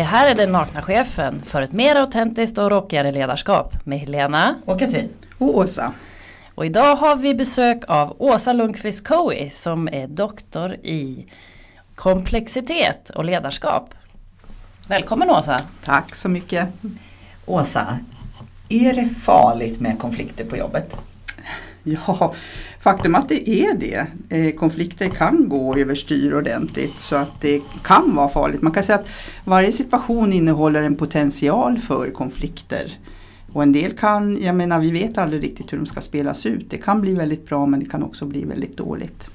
Här är den nakna chefen för ett mer autentiskt och rockigare ledarskap med Helena. Och Katrin. Och Åsa. Och idag har vi besök av Åsa Lundqvist Coe som är doktor i komplexitet och ledarskap. Välkommen Åsa! Tack så mycket. Åsa, är det farligt med konflikter på jobbet? Ja, faktum att det är det. Eh, konflikter kan gå överstyr ordentligt så att det kan vara farligt. Man kan säga att varje situation innehåller en potential för konflikter. Och en del kan, jag menar vi vet aldrig riktigt hur de ska spelas ut. Det kan bli väldigt bra men det kan också bli väldigt dåligt.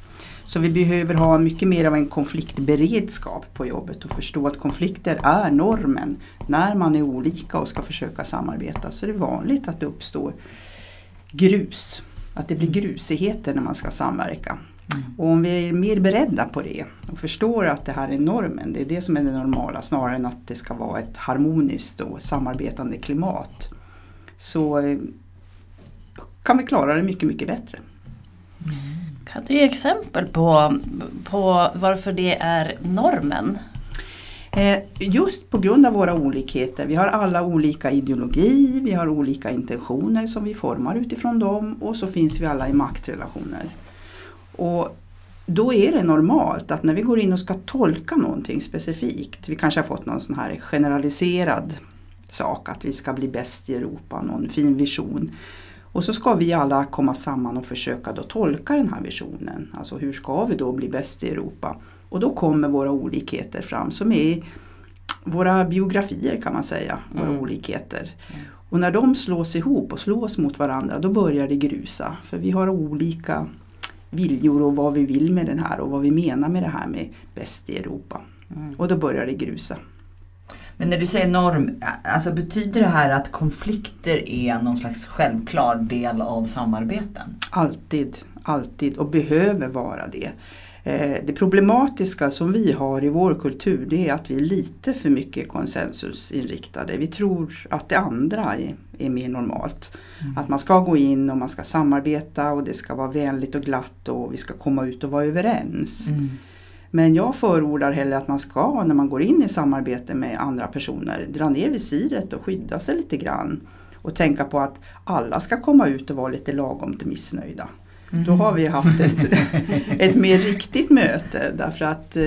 Så vi behöver ha mycket mer av en konfliktberedskap på jobbet och förstå att konflikter är normen. När man är olika och ska försöka samarbeta så är det vanligt att det uppstår grus. Att det blir grusigheter när man ska samverka. Och om vi är mer beredda på det och förstår att det här är normen, det är det som är det normala snarare än att det ska vara ett harmoniskt och samarbetande klimat. Så eh, kan vi klara det mycket, mycket bättre. Kan du ge exempel på, på varför det är normen? Eh, just på grund av våra olikheter, vi har alla olika ideologi, vi har olika intentioner som vi formar utifrån dem och så finns vi alla i maktrelationer. Och då är det normalt att när vi går in och ska tolka någonting specifikt, vi kanske har fått någon sån här generaliserad sak, att vi ska bli bäst i Europa, någon fin vision. Och så ska vi alla komma samman och försöka då tolka den här visionen. Alltså hur ska vi då bli bäst i Europa? Och då kommer våra olikheter fram som är våra biografier kan man säga, våra Mm. olikheter. Och när de slås ihop och slås mot varandra då börjar det grusa. För vi har olika viljor och vad vi vill med den här och vad vi menar med det här med bäst i Europa. Mm. Och då börjar det grusa. Men när du säger norm, alltså betyder det här att konflikter är någon slags självklar del av samarbeten? Alltid, alltid och behöver vara det. Eh, Det problematiska som vi har i vår kultur det är att vi är lite för mycket konsensusinriktade. Vi tror att det andra är, är mer normalt. Att man ska gå in och man ska samarbeta och det ska vara vänligt och glatt och vi ska komma ut och vara överens. Mm. Men jag förordar hellre att man ska, när man går in i samarbete med andra personer, dra ner visiret och skydda sig lite grann. Och tänka på att alla ska komma ut och vara lite lagom till missnöjda. Då har vi haft ett, ett mer riktigt möte därför att eh,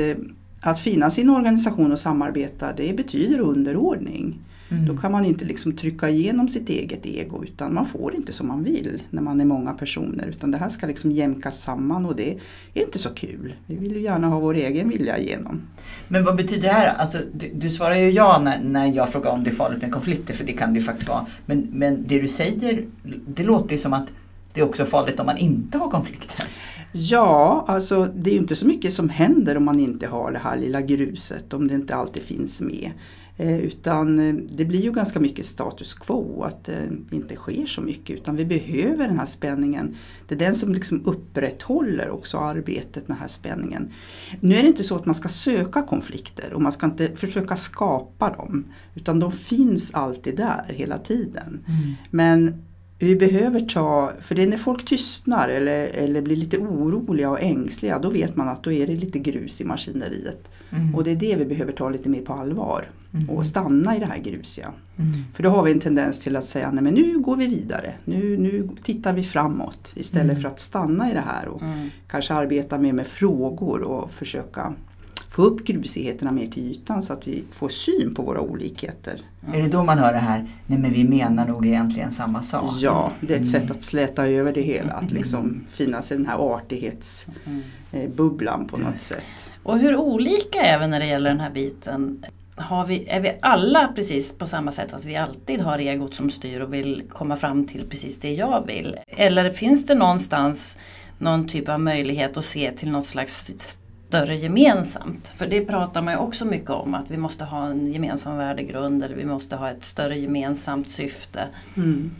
att finnas i en organisation och samarbeta det betyder underordning. Mm. Då kan man inte liksom trycka igenom sitt eget ego utan man får inte som man vill när man är många personer. Utan det här ska liksom jämkas samman och det är inte så kul. Vi vill ju gärna ha vår egen vilja igenom. Men vad betyder det här? Alltså, du, du svarar ju ja när, när jag frågar om det är farligt med konflikter, för det kan det ju faktiskt vara. Men, men det du säger, det låter ju som att det är också farligt om man inte har konflikter. Ja, alltså det är ju inte så mycket som händer om man inte har det här lilla gruset, om det inte alltid finns med. Eh, utan eh, det blir ju ganska mycket status quo, att det inte sker så mycket. Utan vi behöver den här spänningen. Det är den som liksom upprätthåller också arbetet, den här spänningen. Nu är det inte så att man ska söka konflikter och man ska inte försöka skapa dem. Utan de finns alltid där hela tiden. Men vi behöver ta, för det är när folk tystnar eller, eller blir lite oroliga och ängsliga då vet man att då är det lite grus i maskineriet. Mm. Och det är det vi behöver ta lite mer på allvar Mm. och stanna i det här grusiga. Mm. För då har vi en tendens till att säga nej men nu går vi vidare, nu, nu tittar vi framåt istället Mm. för att stanna i det här och Mm. kanske arbeta mer med frågor och försöka få upp grusigheterna mer till ytan så att vi får syn på våra olikheter. Är det då man hör det här, nej men vi menar nog egentligen samma sak? Ja, det är ett Mm. sätt att släta över det hela, att liksom finnas i den här artighetsbubblan Mm. på något sätt. Och hur olika är vi när det gäller den här biten? Har vi, är vi alla precis på samma sätt att vi alltid har egot som styr och vill komma fram till precis det jag vill? Eller finns det någonstans någon typ av möjlighet att se till något slags större gemensamt? För det pratar man ju också mycket om, att vi måste ha en gemensam värdegrund eller vi måste ha ett större gemensamt syfte. Mm.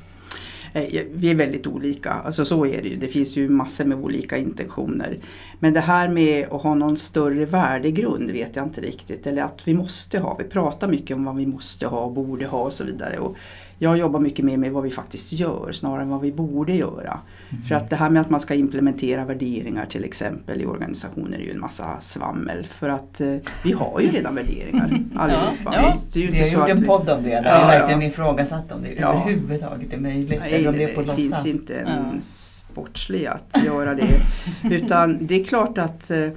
Eh, Vi är väldigt olika, alltså så är det ju. Det finns ju massor med olika intentioner. Men det här med att ha någon större värdegrund vet jag inte riktigt. Eller att vi måste ha. Vi pratar mycket om vad vi måste ha och borde ha och så vidare. Och Jag jobbar mycket mer med vad vi faktiskt gör snarare än vad vi borde göra. Mm. För att det här med att man ska implementera värderingar till exempel i organisationer är ju en massa svammel. För att eh, vi har ju redan värderingar allihopa. ja. Det är ju Vi inte har så gjort att en vi- podd om det där Ja, vi ja. verkligen ifrågasatt om det Ja. överhuvudtaget är möjligt. Nej, om det, det finns inte en Ja. sportslig att göra det. Utan det är klart att eh,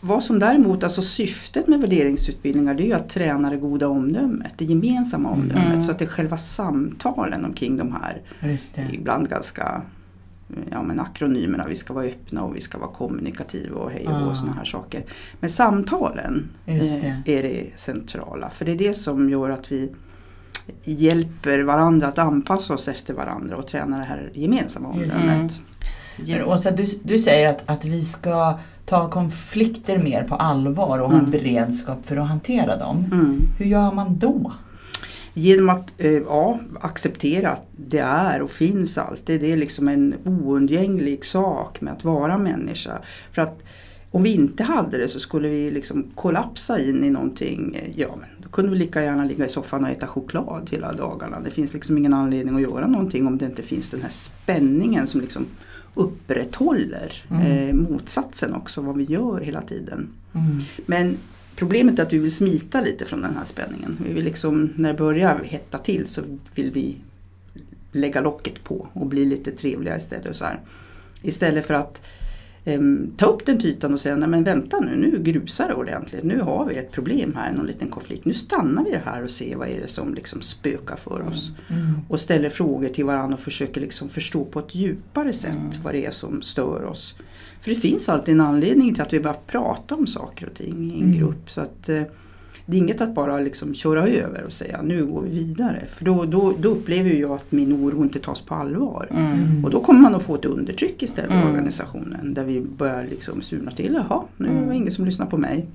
vad som däremot, alltså syftet med värderingsutbildningar det är ju att träna det goda omdömet, det gemensamma omdömet. Mm. Så att det är själva samtalen omkring de här ibland ganska ja, men akronymerna, vi ska vara öppna och vi ska vara kommunikativa och hej och Ah. och sådana här saker. Men samtalen eh, det. är det centrala. För det är det som gör att vi hjälper varandra att anpassa oss efter varandra och träna det här gemensamma omdömet. Åsa, du, du säger att, att vi ska ta konflikter mer på allvar och ha en Mm. beredskap för att hantera dem. Mm. Hur gör man då? Genom att eh, ja, acceptera att det är och finns alltid. Det är liksom en oundgänglig sak med att vara människa. För att om vi inte hade det så skulle vi liksom kollapsa in i någonting. Ja, men då kunde vi lika gärna ligga i soffan och äta choklad hela dagarna. Det finns liksom ingen anledning att göra någonting om det inte finns den här spänningen som liksom upprätthåller Mm. eh, motsatsen också, vad vi gör hela tiden. Mm. Men problemet är att vi vill smita lite från den här spänningen. Vi vill liksom, när det börjar hetta till så vill vi lägga locket på och bli lite trevliga istället. Och så här. Istället för att ta upp den till ytan och säga, nej men vänta nu, nu grusar det ordentligt. Nu har vi ett problem här, någon liten konflikt. Nu stannar vi här och ser vad är det som liksom spökar för oss. Mm. Och ställer frågor till varandra och försöker liksom förstå på ett djupare sätt Mm. vad det är som stör oss. För det finns alltid en anledning till att vi börjar prata om saker och ting i en Mm. grupp. Så att eh, det är inget att bara liksom köra över och säga nu går vi vidare. För då, då, då upplever jag att min oro inte tas på allvar. Mm. Och då kommer man att få ett undertryck istället i Mm. organisationen. Där vi börjar liksom surna till. Jaha, nu var Mm. det ingen som lyssnar på mig.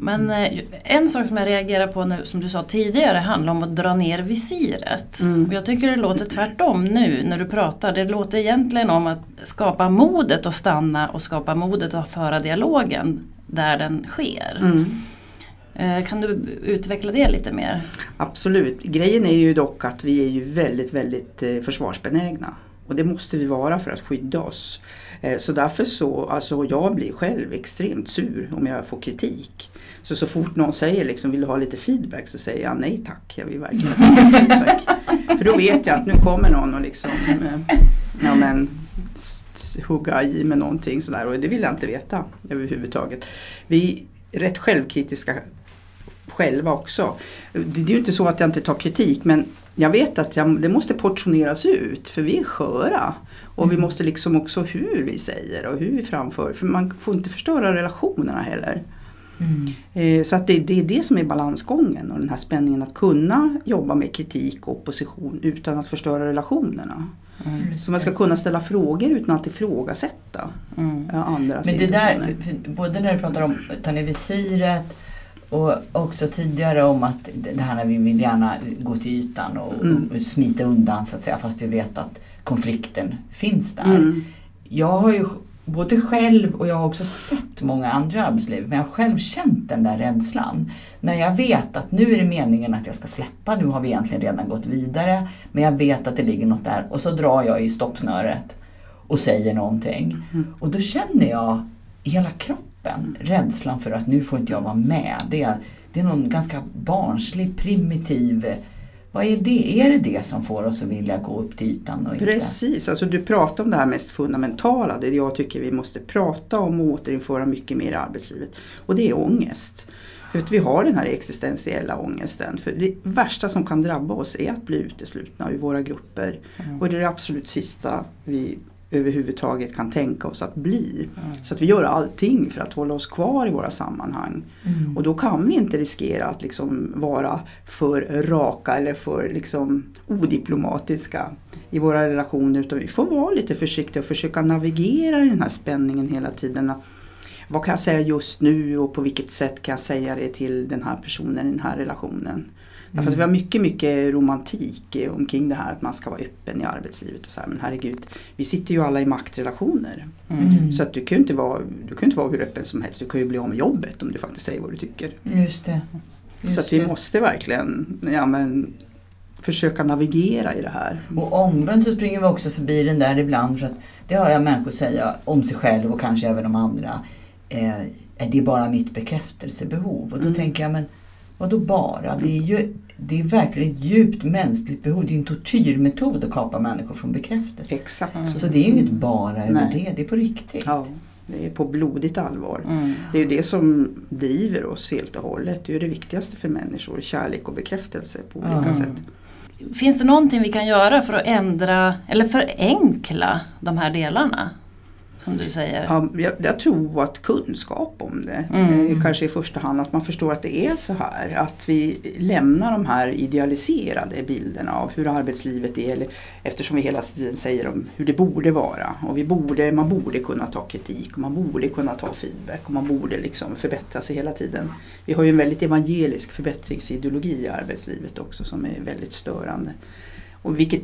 Men eh, en sak som jag reagerar på nu, som du sa tidigare handlar om att dra ner visiret. Mm. Och jag tycker det låter tvärtom nu när du pratar. Det låter egentligen om att skapa modet att stanna och skapa modet att föra dialogen där den sker. Mm. Eh, kan du utveckla det lite mer? Absolut. Grejen är ju dock att vi är ju väldigt, väldigt eh, försvarsbenägna. Och det måste vi vara för att skydda oss. Eh, så därför så, alltså jag blir själv extremt sur om jag får kritik. Så så fort någon säger liksom, vill du ha lite feedback så säger jag nej tack, jag vill verkligen ha ha feedback. För då vet jag att nu kommer någon och liksom, ja men hugga i med någonting sådär och det vill jag inte veta överhuvudtaget. Vi är rätt självkritiska själva också. Det är ju inte så att jag inte tar kritik men jag vet att jag, det måste portioneras ut för vi är sköra. Och vi måste liksom också hur vi säger och hur vi framför. För man får inte förstöra relationerna heller. Mm. Eh, Så att det, det är det som är balansgången och den här spänningen att kunna jobba med kritik och opposition utan att förstöra relationerna. Mm. Så man ska kunna ställa frågor utan att ifrågasätta Mm. andras Men det där, både när du pratar om att ta ner visiret och också tidigare om att det här när vi vill gärna gå till ytan och, Mm. och smita undan så att säga fast vi vet att konflikten finns där. Mm. Jag har ju både själv och jag har också sett många andra i arbetslivet men jag har själv känt den där rädslan. När jag vet att nu är det meningen att jag ska släppa, nu har vi egentligen redan gått vidare men jag vet att det ligger något där och så drar jag i stoppsnöret och säger någonting. Mm. Och då känner jag i hela kroppen rädslan för att nu får inte jag vara med. Det är, det är någon ganska barnslig, primitiv vad är det? Är det det som får oss att vilja gå upp till ytan? Och inte? Precis, alltså du pratar om det här mest fundamentala, det jag tycker vi måste prata om och återinföra mycket mer i arbetslivet. Och det är ångest. För att vi har den här existentiella ångesten. För det värsta som kan drabba oss är att bli uteslutna ur våra grupper. Mm. Och det är det absolut sista vi överhuvudtaget kan tänka oss att bli. Mm. Så att vi gör allting för att hålla oss kvar i våra sammanhang. Mm. Och då kan vi inte riskera att liksom vara för raka eller för liksom odiplomatiska i våra relationer utan vi får vara lite försiktiga och försöka navigera i den här spänningen hela tiden. Vad kan jag säga just nu och på vilket sätt kan jag säga det till den här personen i den här relationen? Därför att vi har mycket, mycket romantik omkring det här att man ska vara öppen i arbetslivet och så här. Men herregud, vi sitter ju alla i maktrelationer. Mm. Så att du kan ju inte vara, du kan inte vara hur öppen som helst. Du kan ju bli av med jobbet om du faktiskt säger vad du tycker. Just det. Just så att vi det. måste verkligen ja, men, försöka navigera i det här. Och omvänt så springer vi också förbi den där ibland för att det hör jag människor säga om sig själv och kanske även om andra. Eh, är det bara mitt bekräftelsebehov? Och då Mm. tänker jag, men vad då bara? Det är ju det är verkligen ett djupt mänskligt behov. Det är en tortyrmetod att kapa människor från bekräftelse. Exakt Mm. så. Det är ju inget bara över Nej. det, det är på riktigt. Ja, det är på blodigt allvar. Mm. Det är ju det som driver oss helt och hållet. Det är ju det viktigaste för människor, kärlek och bekräftelse på olika Ja. sätt. Finns det någonting vi kan göra för att ändra eller förenkla de här delarna? Som du säger. Ja, jag, jag tror att kunskap om det, Mm. eh, kanske i första hand att man förstår att det är så här. Att vi lämnar de här idealiserade bilderna av hur arbetslivet är. Eller, eftersom vi hela tiden säger om hur det borde vara. Och vi borde, man borde kunna ta kritik och man borde kunna ta feedback och man borde liksom förbättra sig hela tiden. Vi har ju en väldigt evangelisk förbättringsideologi i arbetslivet också som är väldigt störande. Och vilket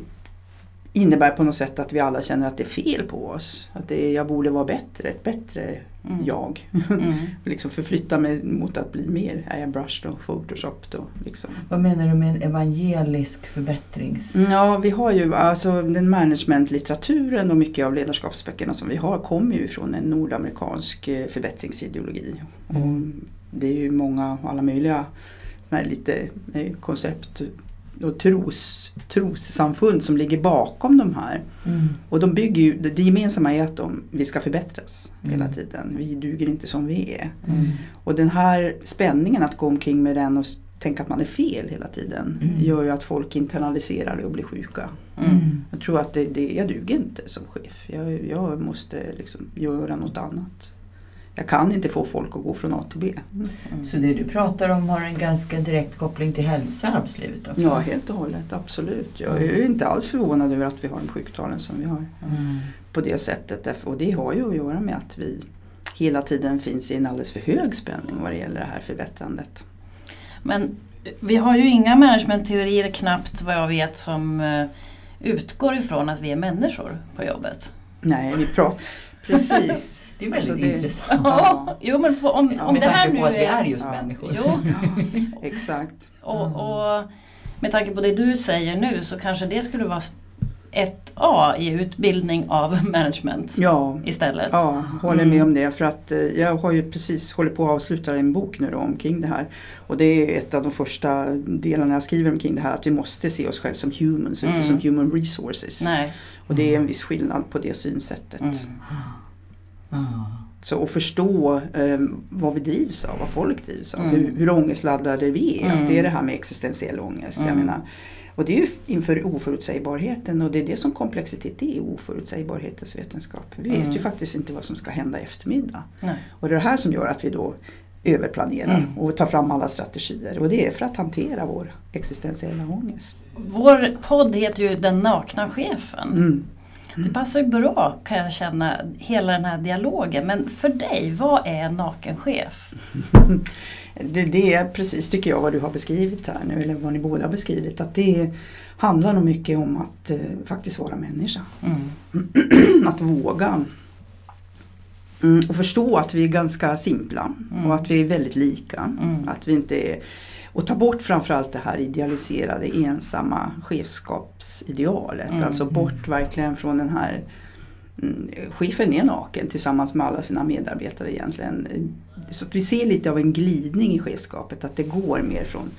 innebär på något sätt att vi alla känner att det är fel på oss. Att det är, jag borde vara bättre, ett bättre Mm. jag. Mm. liksom förflytta mig mot att bli mer airbrushed och photoshopped. Och liksom. Vad menar du med en evangelisk förbättrings... Ja, vi har ju alltså den managementlitteraturen och mycket av ledarskapsböckerna som vi har kommer ju från en nordamerikansk eh, förbättringsideologi. Mm. Och det är ju många, alla möjliga såna lite eh, koncept och tros, trossamfund som ligger bakom de här. Mm. Och de bygger ju, det gemensamma är att de, vi ska förbättras Mm. hela tiden. Vi duger inte som vi är. Mm. Och den här spänningen att gå omkring med den och tänka att man är fel hela tiden Mm. gör ju att folk internaliserar det och blir sjuka. Mm. Jag tror att det, det, jag duger inte som chef. Jag, jag måste liksom göra något annat. Jag kan inte få folk att gå från A till B. Mm. Så det du pratar om har en ganska direkt koppling till hälsa arbetslivet också? Ja, helt och hållet. Absolut. Jag är ju inte alls förvånad över att vi har de sjuktalen som vi har Mm. på det sättet. Och det har ju att göra med att vi hela tiden finns i en alldeles för hög spänning vad det gäller det här förbättrandet. Men vi har ju inga managementteorier knappt vad jag vet som eh, utgår ifrån att vi är människor på jobbet. Nej, vi pratar... Precis. Det är väldigt Alltså det- intressant. Ja. jo men på, om, Ja, om med det här nu på att vi är just Ja. människor. Jo, Exakt. och, och med tanke på det du säger nu så kanske det skulle vara ett A i utbildning av management Ja, istället. ja håller med Mm. om det. För att eh, jag har ju precis hållit på att avsluta en bok nu då omkring det här. Och det är ett av de första delarna jag skriver omkring det här. Att vi måste se oss själva som humans Mm. inte som human resources. Nej. Och det är en viss skillnad på det synsättet. Mm. Ah. Så att förstå eh, vad vi drivs av, vad folk drivs av. Mm. Hur, hur ångestladdade vi är. Mm. Att det är det här med existentiell ångest. Jag Mm. menar, och det är ju inför oförutsägbarheten och det är det som komplexitet är, oförutsägbarhetens vetenskap. Vi vet Mm. ju faktiskt inte vad som ska hända i eftermiddag. Nej. Och det är det här som gör att vi då överplanerar Mm. och tar fram alla strategier. Och det är för att hantera vår existentiella ångest. Vår podd heter ju Den nakna chefen. Mm. Det passar ju bra kan jag känna, hela den här dialogen. Men för dig, vad är en naken chef? Det, det är precis, tycker jag, vad du har beskrivit här nu, eller vad ni båda har beskrivit. Att det handlar nog mycket om att eh, faktiskt vara människa. Mm. att våga mm, och förstå att vi är ganska simpla Mm. och att vi är väldigt lika. Mm. Att vi inte är, och ta bort framförallt det här idealiserade ensamma chefskapsidealet. Mm. Alltså bort verkligen från den här mm, Chefen är naken tillsammans med alla sina medarbetare egentligen. Så att vi ser lite av en glidning i chefskapet. Att det går mer från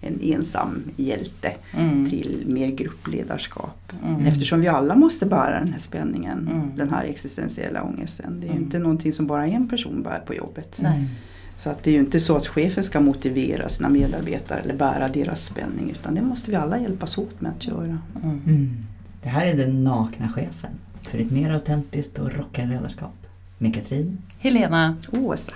en ensam hjälte Mm. till mer gruppledarskap. Mm. Eftersom vi alla måste bära den här spänningen, Mm. den här existentiella ångesten. Det är Mm. inte någonting som bara en person bär på jobbet. Nej. Så att det är ju inte så att chefen ska motivera sina medarbetare eller bära deras spänning utan det måste vi alla hjälpas åt med att göra. Mm. Mm. Det här är den nakna chefen för ett mer autentiskt och rockande ledarskap. Med Katrin Helena, Åsa.